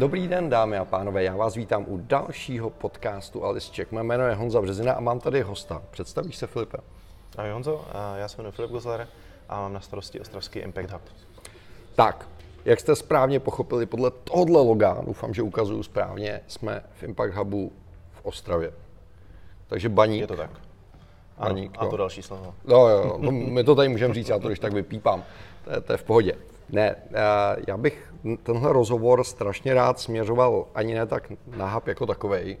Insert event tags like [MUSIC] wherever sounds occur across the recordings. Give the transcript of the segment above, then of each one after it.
Dobrý den, dámy a pánové, já vás vítám u dalšího podcastu Alice Check. Mé jméno je Honza Březina a mám tady hosta. Představíš se, Filipe? Ahoj Honzo, já se jmenuji Filip Gozler a mám na starosti Ostravský Impact Hub. Tak, jak jste správně pochopili, podle tohohle loga, doufám, že ukazuju správně, jsme v Impact Hubu v Ostravě. Takže baník. Je to tak. Baník, a to další slovo. No jo, no, my to tady můžeme říct, já to když tak vypípám. To je, to je v pohodě. Ne, já bych tenhle rozhovor strašně rád směřoval ani ne tak na hub jako takovej,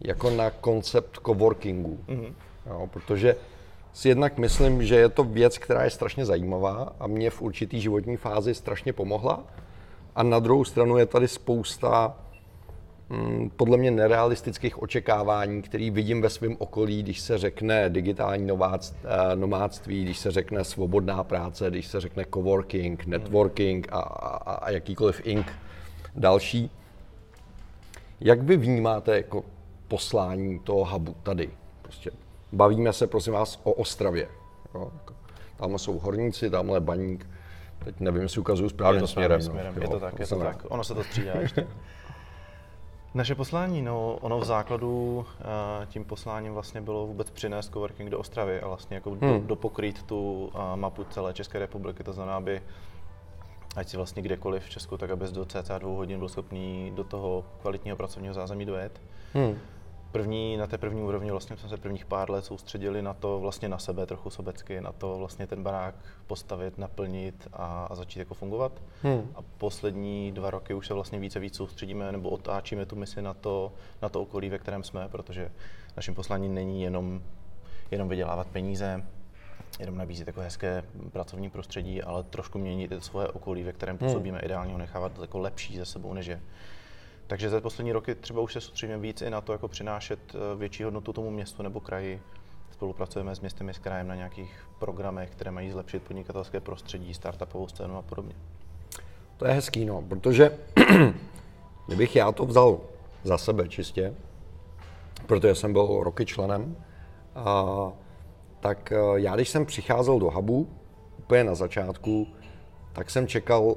jako na koncept coworkingu. Mm-hmm. Jo, protože si jednak myslím, že je to věc, která je strašně zajímavá a mě v určitý životní fázi strašně pomohla. A na druhou stranu je tady spousta podle mě nerealistických očekávání, který vidím ve svém okolí, když se řekne digitální eh, nomádství, když se řekne svobodná práce, když se řekne coworking, networking a, a, a jakýkoliv ink další. Jak vy vnímáte jako poslání toho hubu tady? Prostě Bavíme se, prosím vás, o Ostravě. Jo? Tam jsou horníci, tamhle baník. Teď nevím, jestli ukazuju správným směrem. směrem. No. Je to tak, je to tak. Ono se to střídá ještě. [LAUGHS] Naše poslání, no, ono v základu uh, tím posláním vlastně bylo vůbec přinést coworking do Ostravy a vlastně jako hmm. do, dopokrýt tu uh, mapu celé České republiky, to znamená, aby ať si vlastně kdekoliv v Česku, tak aby do cca dvou hodin byl schopný do toho kvalitního pracovního zázemí dojet. Hmm první, na té první úrovni vlastně jsme se prvních pár let soustředili na to vlastně na sebe trochu sobecky, na to vlastně ten barák postavit, naplnit a, a začít jako fungovat. Hmm. A poslední dva roky už se vlastně více víc soustředíme nebo otáčíme tu misi na to, na to okolí, ve kterém jsme, protože naším posláním není jenom, jenom vydělávat peníze, jenom nabízet jako hezké pracovní prostředí, ale trošku měnit to svoje okolí, ve kterém hmm. působíme, hmm. ideálně ho nechávat jako lepší za sebou, než je. Takže za poslední roky třeba už se soustředíme víc i na to, jako přinášet eh, větší hodnotu tomu městu nebo kraji. Spolupracujeme s městem i s krajem na nějakých programech, které mají zlepšit podnikatelské prostředí, startupovou scénu a podobně. To je hezký, no, protože [CLEARS THROAT] kdybych já to vzal za sebe čistě, protože jsem byl roky členem, a, tak eh, já, když jsem přicházel do hubu, úplně na začátku, tak jsem čekal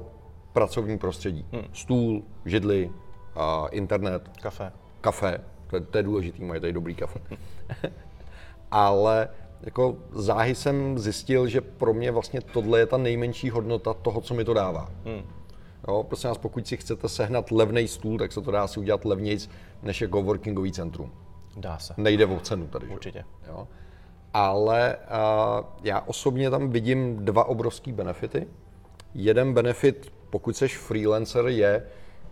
pracovní prostředí. Hmm. Stůl, židly, a internet. Kafe. Kafe, to, to je důležitý, mají tady dobrý kafe. [LAUGHS] Ale jako záhy jsem zjistil, že pro mě vlastně tohle je ta nejmenší hodnota toho, co mi to dává. Hmm. Jo, prosím vás, pokud si chcete sehnat levný stůl, tak se to dá si udělat levnějc než je coworkingový centrum. Dá se. Nejde o cenu tady. Určitě. Jo? Ale uh, já osobně tam vidím dva obrovský benefity. Jeden benefit, pokud jsi freelancer, je,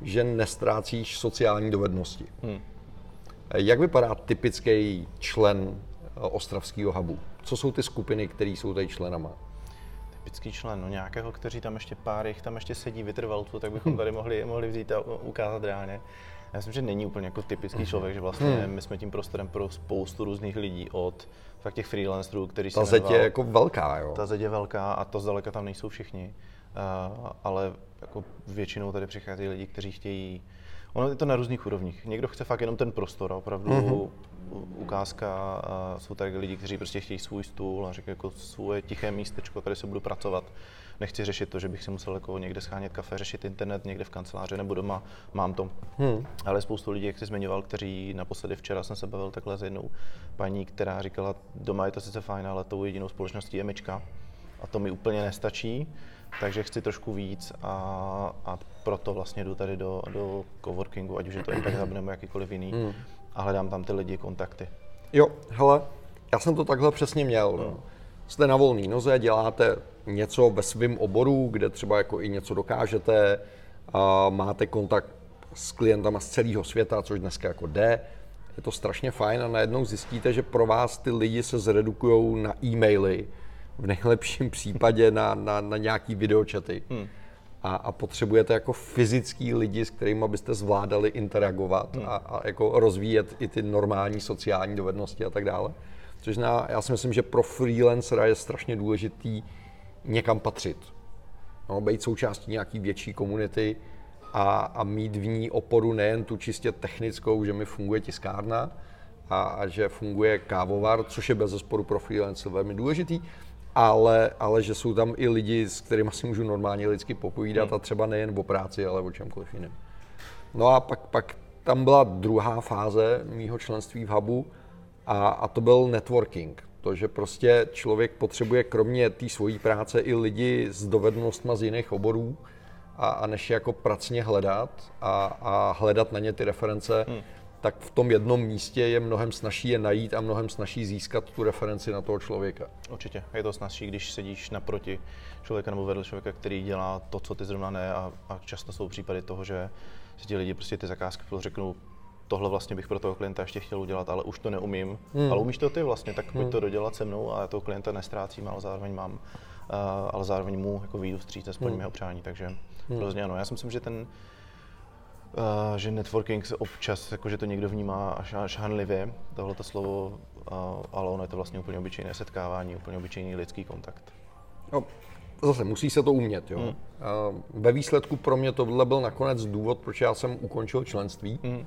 že nestrácíš sociální dovednosti. Hmm. Jak vypadá typický člen eh, ostravského hubu? Co jsou ty skupiny, které jsou tady členama? Typický člen, no nějakého, kteří tam ještě pár jich tam ještě sedí vytrvalců, tak bychom tady mohli, mohli vzít a ukázat reálně. Já myslím, že není úplně jako typický člověk, že vlastně hmm. my jsme tím prostorem pro spoustu různých lidí od fakt těch freelancerů, který Ta zeď je jako velká, jo? Ta zeď je velká a to zdaleka tam nejsou všichni. Ale jako většinou tady přicházejí lidi, kteří chtějí, ono je to na různých úrovních. Někdo chce fakt jenom ten prostor, opravdu mm-hmm. ukázka, jsou tady lidi, kteří prostě chtějí svůj stůl a říkají jako svoje tiché místečko, tady se budu pracovat. Nechci řešit to, že bych si musel jako někde schánět kafe, řešit internet někde v kanceláři nebo doma, mám to. Hmm. Ale spoustu lidí, jak jsi zmiňoval, kteří naposledy včera jsem se bavil takhle s jednou paní, která říkala, doma je to sice fajn, ale tou jedinou společností je myčka a to mi úplně nestačí takže chci trošku víc a, a proto vlastně jdu tady do, do coworkingu, ať už je to Impact Hub nebo jakýkoliv jiný hmm. a hledám tam ty lidi, kontakty. Jo, hele, já jsem to takhle přesně měl. No. Jste na volný noze, děláte něco ve svém oboru, kde třeba jako i něco dokážete, a máte kontakt s klientama z celého světa, což dneska jako jde, je to strašně fajn a najednou zjistíte, že pro vás ty lidi se zredukují na e-maily, v nejlepším případě na, na, na nějaký videočaty. Hmm. A, a potřebujete jako fyzický lidi, s kterými byste zvládali interagovat hmm. a, a jako rozvíjet i ty normální sociální dovednosti a tak dále. Což zná, já si myslím, že pro freelancera je strašně důležitý někam patřit. No, být součástí nějaký větší komunity a, a mít v ní oporu nejen tu čistě technickou, že mi funguje tiskárna a, a že funguje kávovar, což je bez zesporu pro freelancer velmi důležitý, ale, ale že jsou tam i lidi, s kterými si můžu normálně lidsky popovídat hmm. a třeba nejen o práci, ale o čemkoliv jiném. No a pak, pak tam byla druhá fáze mýho členství v Hubu a, a to byl networking. To, že prostě člověk potřebuje kromě té svojí práce i lidi s dovednostmi z jiných oborů a, a než je jako pracně hledat a, a hledat na ně ty reference, hmm. Tak v tom jednom místě je mnohem snažší je najít a mnohem snažší získat tu referenci na toho člověka. Určitě. Je to snažší, když sedíš naproti člověka nebo vedle člověka, který dělá to, co ty zrovna ne a, a často jsou případy toho, že si ti lidi prostě ty zakázky řeknou, tohle vlastně bych pro toho klienta ještě chtěl udělat, ale už to neumím. Hmm. Ale umíš to ty vlastně, tak pojď hmm. to dodělat se mnou a já toho klienta nestrácím, ale zároveň mám, uh, ale zároveň mu jako výjdu vstříc a splním hmm. jeho přání, takže hmm. rozhodně ano. Já si myslím, že ten, uh, že networking se občas, jako že to někdo vnímá až, až hanlivě, tohle slovo, uh, ale ono je to vlastně úplně obyčejné setkávání, úplně obyčejný lidský kontakt. No, zase musí se to umět. Jo. Hmm. Uh, ve výsledku pro mě tohle byl nakonec důvod, proč já jsem ukončil členství. Hmm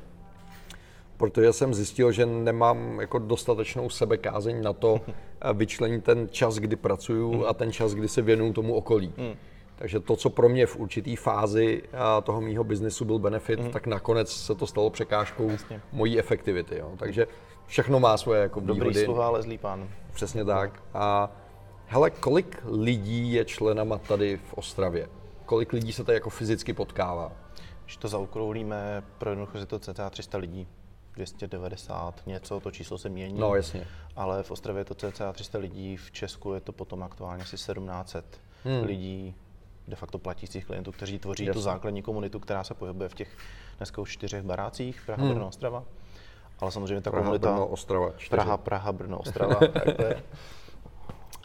protože jsem zjistil, že nemám jako dostatečnou sebekázeň na to [LAUGHS] vyčlenit ten čas, kdy pracuju mm. a ten čas, kdy se věnuju tomu okolí. Mm. Takže to, co pro mě v určitý fázi toho mýho biznesu byl benefit, mm. tak nakonec se to stalo překážkou Jasně. mojí efektivity. Jo. Takže všechno má svoje jako výhody. Dobrý sluha, ale zlý pán. Přesně tak. A hele, kolik lidí je členama tady v Ostravě? Kolik lidí se tady jako fyzicky potkává? Když to zaokroulíme, pro jednoduchost je to cca 300 lidí. 290 něco, to číslo se mění. No, jasně. Ale v Ostravě je to cca 300 lidí, v Česku je to potom aktuálně asi 1700 hmm. lidí, de facto platících klientů, kteří tvoří jasně. tu základní komunitu, která se pohybuje v těch dneska už čtyřech barácích, Praha, hmm. Brno, Ostrava. Ale samozřejmě ta Praha, komunita... Brno, Ostrava. Čtyři. Praha, Praha, Brno, Ostrava. [LAUGHS]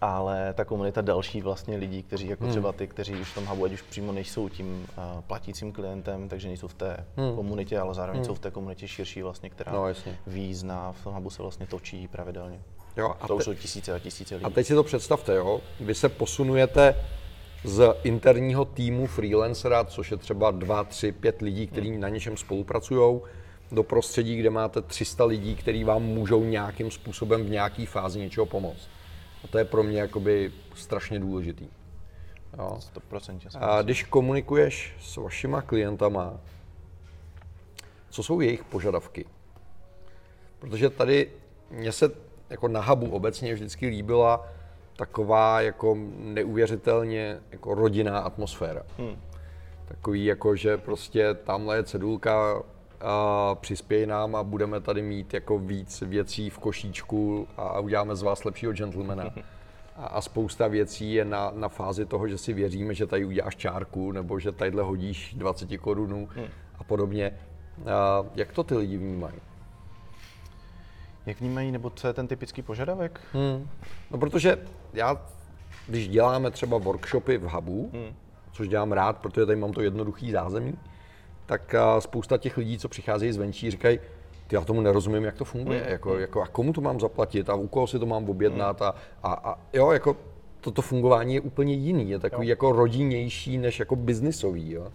ale ta komunita další vlastně lidí, kteří jako hmm. třeba ty, kteří už v tom hubu, ať už přímo nejsou tím uh, platícím klientem, takže nejsou v té hmm. komunitě, ale zároveň hmm. jsou v té komunitě širší vlastně, která no, ví, zná, v tom hubu se vlastně točí pravidelně. Jo, a to te... už jsou tisíce a tisíce lidí. A teď si to představte, jo? Vy se posunujete z interního týmu freelancera, což je třeba 2, 3, 5 lidí, kteří na něčem spolupracují, do prostředí, kde máte 300 lidí, kteří vám můžou nějakým způsobem v nějaké fázi něčeho pomoct. A to je pro mě jakoby strašně důležitý. Jo. 100%. A když komunikuješ s vašima klientama, co jsou jejich požadavky? Protože tady mně se jako na hubu obecně vždycky líbila taková jako neuvěřitelně jako rodinná atmosféra. Hmm. Takový jako, že prostě tamhle je cedulka, a přispěj nám a budeme tady mít jako víc věcí v košíčku a uděláme z vás lepšího gentlemana. A, a spousta věcí je na, na fázi toho, že si věříme, že tady uděláš čárku nebo že tadyhle hodíš 20 korunů hmm. a podobně. A jak to ty lidi vnímají? Jak vnímají, nebo co je ten typický požadavek? Hmm. No protože já, když děláme třeba workshopy v Hubu, hmm. což dělám rád, protože tady mám to jednoduchý zázemí, tak spousta těch lidí, co přicházejí zvenčí, říkají, ty já tomu nerozumím, jak to funguje, mm. jako, jako, a komu to mám zaplatit a u koho si to mám objednat mm. a, a, a jo, jako toto fungování je úplně jiný, je takový jo. jako rodinnější než jako biznisový, jo.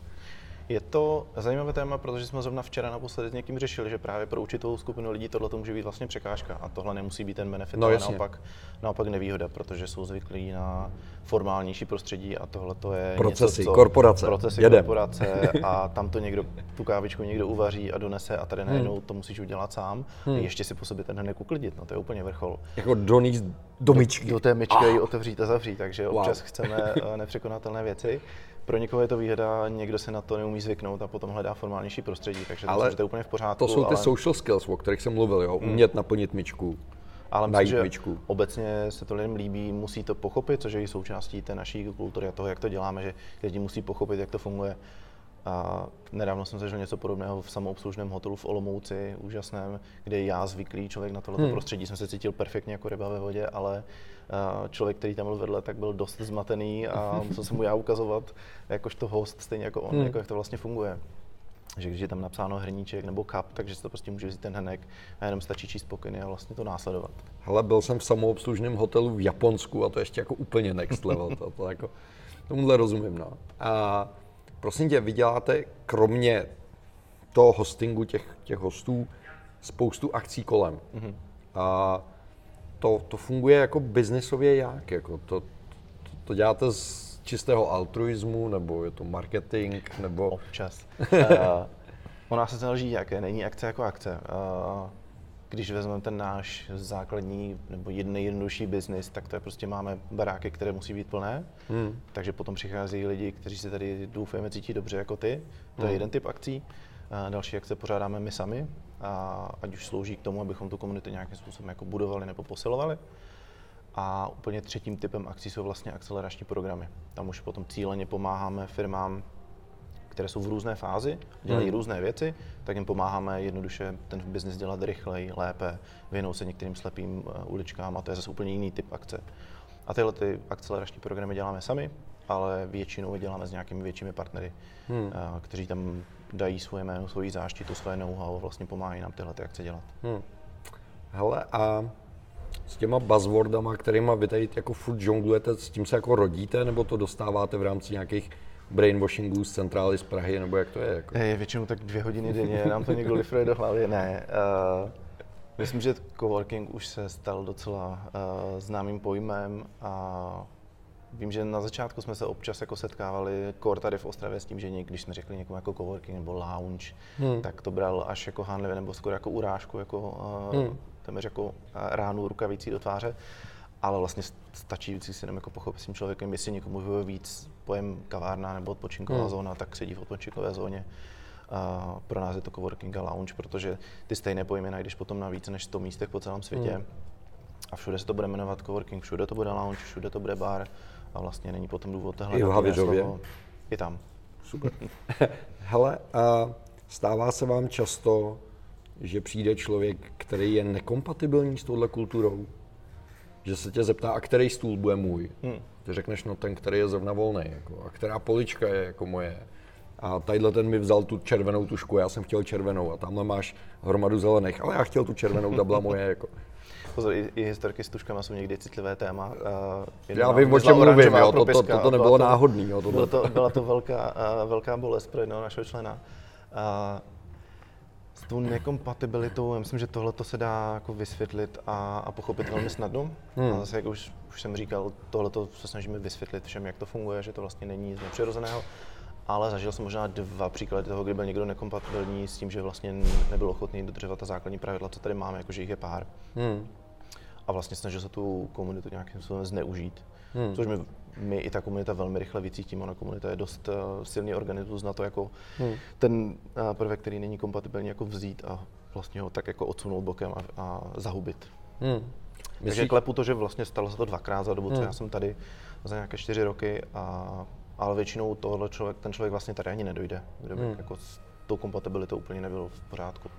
Je to zajímavé téma, protože jsme zrovna včera naposledy s někým řešili, že právě pro určitou skupinu lidí tohle to může být vlastně překážka a tohle nemusí být ten benefit, no, ale naopak, naopak nevýhoda, protože jsou zvyklí na formálnější prostředí a tohle to je procesy, něco, co, korporace, procesy, Jedem. korporace a [LAUGHS] tam to někdo, tu kávičku někdo uvaří a donese a tady najednou hmm. to musíš udělat sám hmm. a ještě si po sobě ten hned uklidit, no to je úplně vrchol. Jako donést do myčky. Do, do té myčky ah. ji otevřít a zavřít, takže wow. občas chceme eh, nepřekonatelné věci pro někoho je to výhoda, někdo se na to neumí zvyknout a potom hledá formálnější prostředí, takže ale to, je úplně v pořádku. To jsou ty ale... social skills, o kterých jsem mluvil, jo? Hmm. umět naplnit myčku. Ale myslím, že myčku. obecně se to lidem líbí, musí to pochopit, což je i součástí té naší kultury a toho, jak to děláme, že lidi musí pochopit, jak to funguje. A nedávno jsem zažil něco podobného v samoobslužném hotelu v Olomouci, úžasném, kde já zvyklý člověk na tohle hmm. prostředí jsem se cítil perfektně jako ryba ve vodě, ale člověk, který tam byl vedle, tak byl dost zmatený a [LAUGHS] musel jsem mu já ukazovat, jakožto host, stejně jako on, hmm. jako jak to vlastně funguje že když je tam napsáno hrníček nebo kap, takže si to prostě může vzít ten hrnek a jenom stačí číst pokyny a vlastně to následovat. Hele, byl jsem v samoobslužném hotelu v Japonsku a to ještě jako úplně next level, to, to jako, tomuhle rozumím, no. A prosím tě, vy děláte kromě toho hostingu těch, těch hostů spoustu akcí kolem. Mm-hmm. A to, to funguje jako biznisově jak? Jako to, to, to děláte z čistého altruismu, nebo je to marketing, nebo... Občas. uh, Ona se záleží jaké, není akce jako akce. Když vezmeme ten náš základní nebo nejjednodušší biznis, tak to je prostě máme baráky, které musí být plné, hmm. takže potom přicházejí lidi, kteří se tady doufujeme cítí dobře jako ty. To je hmm. jeden typ akcí. Další akce pořádáme my sami, a ať už slouží k tomu, abychom tu komunitu nějakým způsobem jako budovali nebo posilovali. A úplně třetím typem akcí jsou vlastně akcelerační programy. Tam už potom cíleně pomáháme firmám, které jsou v různé fázi, dělají hmm. různé věci, tak jim pomáháme jednoduše ten biznis dělat rychleji, lépe, vyhnout se některým slepým eh, uličkám a to je zase úplně jiný typ akce. A tyhle ty akcelerační programy děláme sami, ale většinou je děláme s nějakými většími partnery, hmm. Eh, kteří tam dají svoje jméno, svoji záštitu, své know-how a vlastně pomáhají nám tyhle ty akce dělat. Hmm. Hele, a s těma buzzwordama, kterýma vy tady jako furt žonglujete, s tím se jako rodíte, nebo to dostáváte v rámci nějakých brainwashingů z centrály z Prahy, nebo jak to je? Jako? Je většinou tak dvě hodiny denně, nám to někdo lifruje do hlavy. Ne, uh, myslím, že coworking už se stal docela uh, známým pojmem a Vím, že na začátku jsme se občas jako setkávali kor tady v Ostravě s tím, že něk, když jsme řekli někomu jako coworking nebo lounge, hmm. tak to bral až jako hanlivě nebo skoro jako urážku, jako uh, hmm. téměř jako uh, ránu rukavicí do tváře. Ale vlastně stačí si jenom jako pochopit s tím člověkem, jestli někomu vyhovuje víc pojem kavárna nebo odpočinková hmm. zóna, tak sedí v odpočinkové zóně. Uh, pro nás je to coworking a lounge, protože ty stejné pojmy najdeš potom na více než 100 místech po celém světě. Hmm. A všude se to bude jmenovat coworking, všude to bude lounge, všude to bude bar a vlastně není potom důvod tohle. I v Havidově? I tam. Super. [LAUGHS] Hele, a stává se vám často, že přijde člověk, který je nekompatibilní s touhle kulturou? Že se tě zeptá, a který stůl bude můj? Hmm. Ty řekneš, no ten, který je zrovna volný. Jako, a která polička je jako moje? A tadyhle ten mi vzal tu červenou tušku, já jsem chtěl červenou a tamhle máš hromadu zelených, ale já chtěl tu červenou, ta byla moje. Jako. Pozor, i, i historky s tuškama jsou někdy citlivé téma. Uh, Já vím, o čem mluvím, jo, to, to, to, to nebylo to, náhodný. Jo, bylo to, byla to velká, uh, velká bolest pro jednoho našeho člena. Uh, s tou nekompatibilitou, já myslím, že tohle se dá jako vysvětlit a, a pochopit velmi snadno. Hmm. A zase, jak už, už jsem říkal, tohle se snažíme vysvětlit všem, jak to funguje, že to vlastně není nic nepřirozeného. Ale zažil jsem možná dva příklady toho, kdy byl někdo nekompatibilní s tím, že vlastně nebyl ochotný dodržovat ta základní pravidla, co tady máme, jakože jich je pár. Hmm a vlastně snažil se tu komunitu nějakým způsobem zneužít. Hmm. Což my, my i ta komunita velmi rychle vycítíme. Ona komunita je dost uh, silný organismus na to, jako hmm. ten uh, prvek, který není kompatibilní, jako vzít a vlastně ho tak jako odsunout bokem a, a zahubit. Hmm. Takže Myslí... klepu to, že vlastně stalo se to dvakrát za dobu, co hmm. já jsem tady za nějaké čtyři roky, a, ale většinou tohle člověk, ten člověk vlastně tady ani nedojde, kde by hmm. jako s tou kompatibilitou úplně nebylo v pořádku.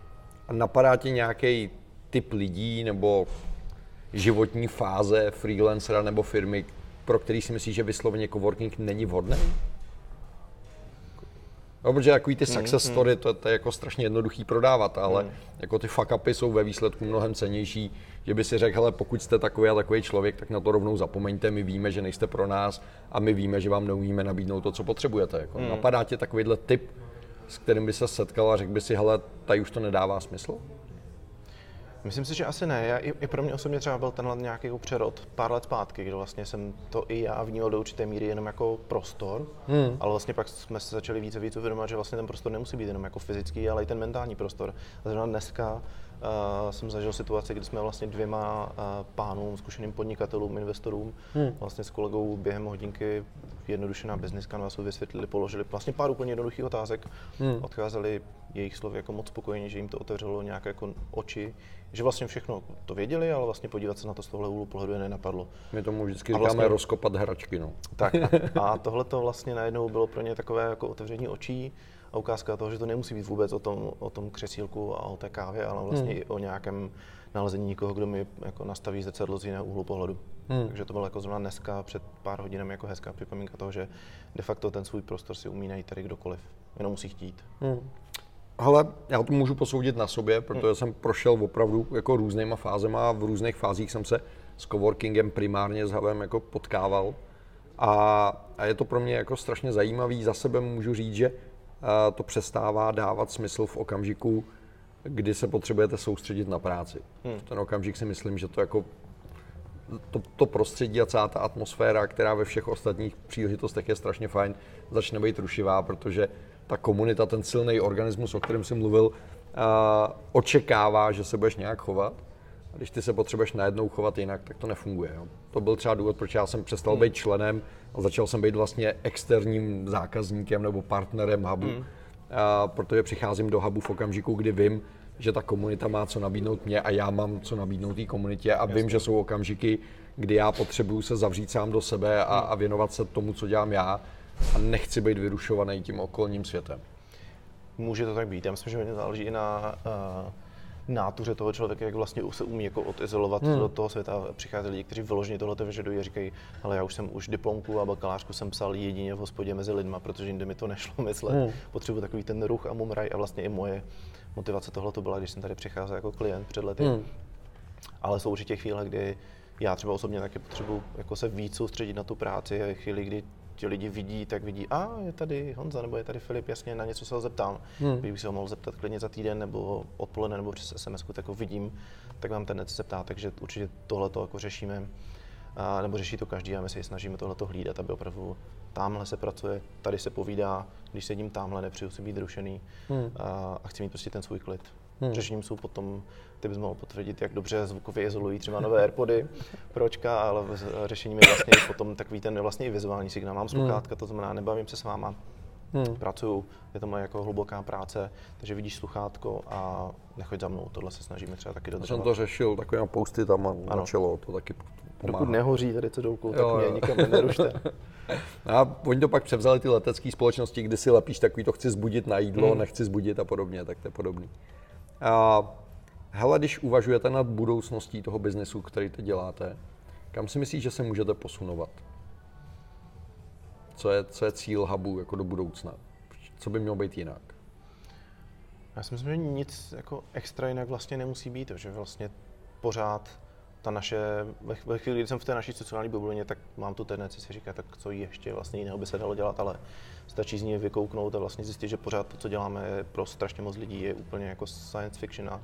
A napadá ti nějaký typ lidí nebo životní fáze freelancera nebo firmy, pro který si myslíš, že vysloveně coworking není vhodný? No, protože takový ty success mm, story, to, to je jako strašně jednoduchý prodávat, ale mm. jako ty fuck upy jsou ve výsledku mnohem cenější, že by si řekl, hele, pokud jste takový a takový člověk, tak na to rovnou zapomeňte, my víme, že nejste pro nás a my víme, že vám neumíme nabídnout to, co potřebujete. Jako. Mm. Napadá tě takovýhle typ, s kterým by se setkal a řekl by si, hele, tady už to nedává smysl? Myslím si, že asi ne. Já, i, I pro mě osobně třeba byl tenhle nějaký přerod pár let zpátky, kdy vlastně jsem to i já vnímal do určité míry jenom jako prostor, hmm. ale vlastně pak jsme se začali více víc uvědomovat, že vlastně ten prostor nemusí být jenom jako fyzický, ale i ten mentální prostor. A zrovna dneska uh, jsem zažil situaci, kdy jsme vlastně dvěma uh, pánům, zkušeným podnikatelům, investorům, hmm. vlastně s kolegou během hodinky jednoduše na business canvasu vysvětlili, položili vlastně pár úplně jednoduchých otázek, hmm. odcházeli jejich slovy jako moc spokojení, že jim to otevřelo nějaké jako oči, že vlastně všechno to věděli, ale vlastně podívat se na to z tohle úhlu pohledu je nenapadlo. My tomu vždycky a říkáme vlastně, rozkopat hračky. No. Tak a, [LAUGHS] a tohle to vlastně najednou bylo pro ně takové jako otevření očí a ukázka toho, že to nemusí být vůbec o tom, o tom křesílku a o té kávě, ale vlastně hmm. i o nějakém nalezení někoho, kdo mi jako nastaví zrcadlo z jiného úhlu pohledu. Hmm. Takže to bylo jako zrovna dneska před pár hodinami jako hezká připomínka toho, že de facto ten svůj prostor si umí najít tady kdokoliv, jenom musí chtít. Hmm. Ale já to můžu posoudit na sobě, protože hmm. jsem prošel opravdu jako různýma fázema a v různých fázích jsem se s coworkingem primárně s Havem jako potkával. A, a je to pro mě jako strašně zajímavý. Za sebe můžu říct, že to přestává dávat smysl v okamžiku, kdy se potřebujete soustředit na práci. Hmm. V ten okamžik si myslím, že to jako to, to prostředí a celá ta atmosféra, která ve všech ostatních příležitostech je strašně fajn, začne být rušivá, protože ta komunita, ten silný organismus, o kterém jsem mluvil, očekává, že se budeš nějak chovat. A když ty se potřebuješ najednou chovat jinak, tak to nefunguje. Jo. To byl třeba důvod, proč já jsem přestal hmm. být členem a začal jsem být vlastně externím zákazníkem nebo partnerem hubu. Hmm. A protože přicházím do hubu v okamžiku, kdy vím, že ta komunita má co nabídnout mě a já mám co nabídnout té komunitě a Jasně. vím, že jsou okamžiky, kdy já potřebuju se zavřít sám do sebe a, a věnovat se tomu, co dělám já a nechci být vyrušovaný tím okolním světem. Může to tak být. Já myslím, že hodně záleží i na uh, nátuře toho člověka, jak vlastně se umí jako odizolovat hmm. do toho světa. Přichází lidi, kteří vyloženě tohle vyžadují a říkají, ale já už jsem už diplomku a bakalářku jsem psal jedině v hospodě mezi lidma, protože jinde mi to nešlo myslet. Hmm. Potřebuji takový ten ruch a mumraj a vlastně i moje motivace tohle to byla, když jsem tady přicházel jako klient před lety. Hmm. Ale jsou určitě chvíle, kdy já třeba osobně taky potřebuji jako se víc soustředit na tu práci a chvíli, kdy ti lidi vidí, tak vidí, a je tady Honza nebo je tady Filip, jasně na něco se ho zeptám. Hmm. Kdybych se ho mohl zeptat klidně za týden nebo odpoledne nebo přes SMS, tak ho vidím, tak vám ten se ptá, takže určitě tohle to jako řešíme. A, nebo řeší to každý a my se snažíme tohle hlídat, aby opravdu tamhle se pracuje, tady se povídá, když sedím tamhle, nepřiju si být rušený hmm. a, a chci mít prostě ten svůj klid. Hmm. Řešením jsou potom, ty bys mohl potvrdit, jak dobře zvukově izolují třeba nové AirPody [LAUGHS] pročka, ale řešením je vlastně potom takový ten vlastně i vizuální signál. Mám sluchátka, hmm. to znamená, nebavím se s váma, hmm. pracuju, je to moje jako hluboká práce, takže vidíš sluchátko a nechoď za mnou, tohle se snažíme třeba taky dodržovat. Já jsem to řešil takový posty tam ano. na čelo, to taky pomáhá. Dokud nehoří tady cedulkou, tak jo, mě jo. nikam nerušte. [LAUGHS] [LAUGHS] a oni to pak převzali ty letecké společnosti, kdy si lepíš takový, to chci zbudit na jídlo, hmm. nechci zbudit a podobně, tak to je podobný. A hele, když uvažujete nad budoucností toho biznesu, který teď děláte, kam si myslíš, že se můžete posunovat? Co je, co je cíl hubu jako do budoucna? Co by mělo být jinak? Já si myslím, že nic jako extra jinak vlastně nemusí být, že vlastně pořád ta naše, ve chvíli, kdy jsem v té naší sociální bublině, tak mám tu tendenci si říkat, tak co ještě vlastně jiného by se dalo dělat, ale stačí z ní vykouknout a vlastně zjistit, že pořád to, co děláme pro strašně moc lidí, je úplně jako science fiction a,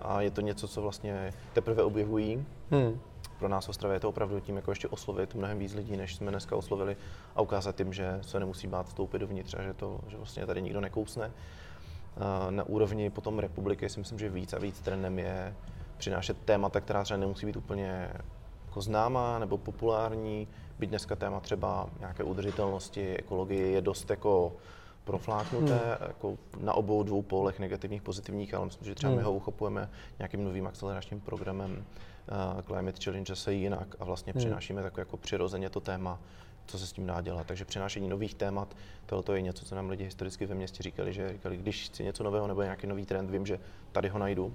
a je to něco, co vlastně teprve objevují. Hmm. Pro nás v Ostravě je to opravdu tím, jako ještě oslovit mnohem víc lidí, než jsme dneska oslovili a ukázat jim, že se nemusí bát vstoupit dovnitř a že, to, že vlastně tady nikdo nekousne. Na úrovni potom republiky si myslím, že víc a víc trendem je přinášet témata, která třeba nemusí být úplně jako známá nebo populární, byť dneska téma třeba nějaké udržitelnosti, ekologie je dost jako profláknuté hmm. jako na obou dvou polech negativních, pozitivních, ale myslím, že třeba hmm. my ho uchopujeme nějakým novým akceleračním programem uh, Climate Challenge se jinak a vlastně hmm. přinášíme takové jako přirozeně to téma, co se s tím dá dělat. Takže přinášení nových témat, tohle je něco, co nám lidi historicky ve městě říkali, že říkali, když chci něco nového nebo nějaký nový trend, vím, že tady ho najdu,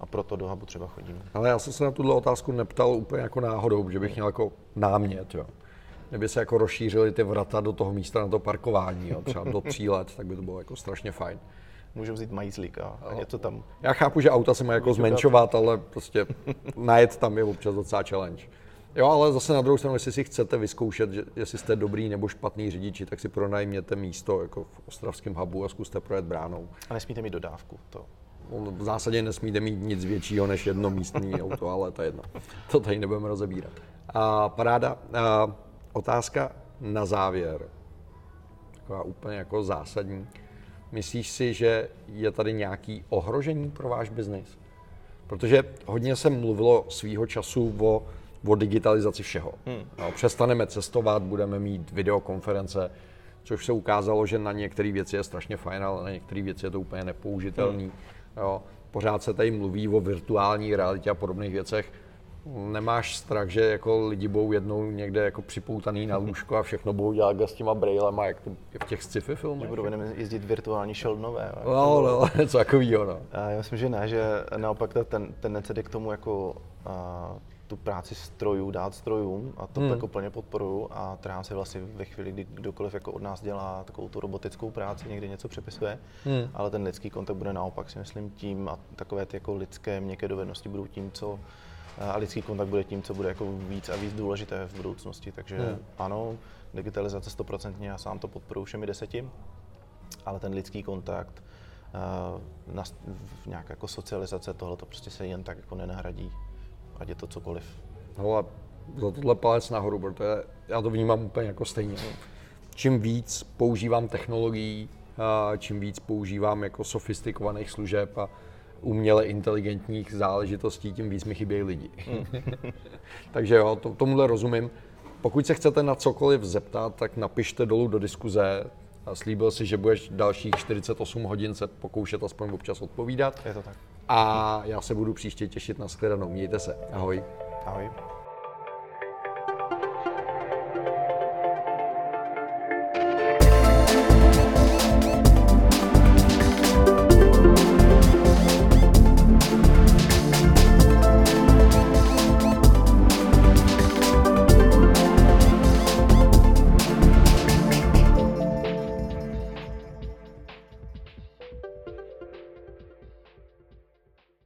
a proto do hubu třeba chodíme. Ale já jsem se na tuhle otázku neptal úplně jako náhodou, že bych měl jako námět, jo. Kdyby se jako rozšířily ty vrata do toho místa na to parkování, jo, třeba do tří let, tak by to bylo jako strašně fajn. Můžu vzít majzlík a, a něco tam. Já chápu, že auta se mají jako zmenšovat, ale prostě najet tam je občas docela challenge. Jo, ale zase na druhou stranu, jestli si chcete vyzkoušet, že, jestli jste dobrý nebo špatný řidiči, tak si pronajměte místo jako v ostravském hubu a zkuste projet bránou. A nesmíte mít dodávku, to v zásadě nesmíte mít nic většího než jedno místní [LAUGHS] auto, ale to je jedno. To tady nebudeme rozebírat. A paráda. A otázka na závěr. Taková úplně jako zásadní. Myslíš si, že je tady nějaký ohrožení pro váš biznis? Protože hodně se mluvilo svýho času o, o digitalizaci všeho. Hmm. No, přestaneme cestovat, budeme mít videokonference, což se ukázalo, že na některé věci je strašně fajn, ale na některé věci je to úplně nepoužitelný. Hmm Jo. Pořád se tady mluví o virtuální realitě a podobných věcech. Nemáš strach, že jako lidi budou jednou někde jako připoutaný na lůžko a všechno budou dělat s těma brailema, jak to je v těch sci-fi filmech? Že budou jezdit virtuální šeldnové. No, no, [LAUGHS] něco takového, no. Já myslím, že ne, že naopak ta ten, tendence jde k tomu jako tu práci strojů dát strojům a to hmm. jako plně podporuju a trhám se vlastně ve chvíli, kdy kdokoliv jako od nás dělá takovou tu robotickou práci, někdy něco přepisuje, hmm. ale ten lidský kontakt bude naopak si myslím tím a takové ty jako lidské měkké dovednosti budou tím, co a lidský kontakt bude tím, co bude jako víc a víc důležité v budoucnosti. Takže hmm. ano, digitalizace stoprocentně, já sám to podporuji všemi deseti, ale ten lidský kontakt, uh, na, nějaká jako socializace, tohle to prostě se jen tak jako nenahradí ať je to cokoliv. No a za tohle palec nahoru, protože já to vnímám úplně jako stejně. Čím víc používám technologií, čím víc používám jako sofistikovaných služeb a uměle inteligentních záležitostí, tím víc mi chybějí lidi. [LAUGHS] Takže jo, to, tomuhle rozumím. Pokud se chcete na cokoliv zeptat, tak napište dolů do diskuze. Slíbil si, že budeš dalších 48 hodin se pokoušet aspoň občas odpovídat. Je to tak. A já se budu příště těšit na shledanou. Mějte se. Ahoj. Ahoj.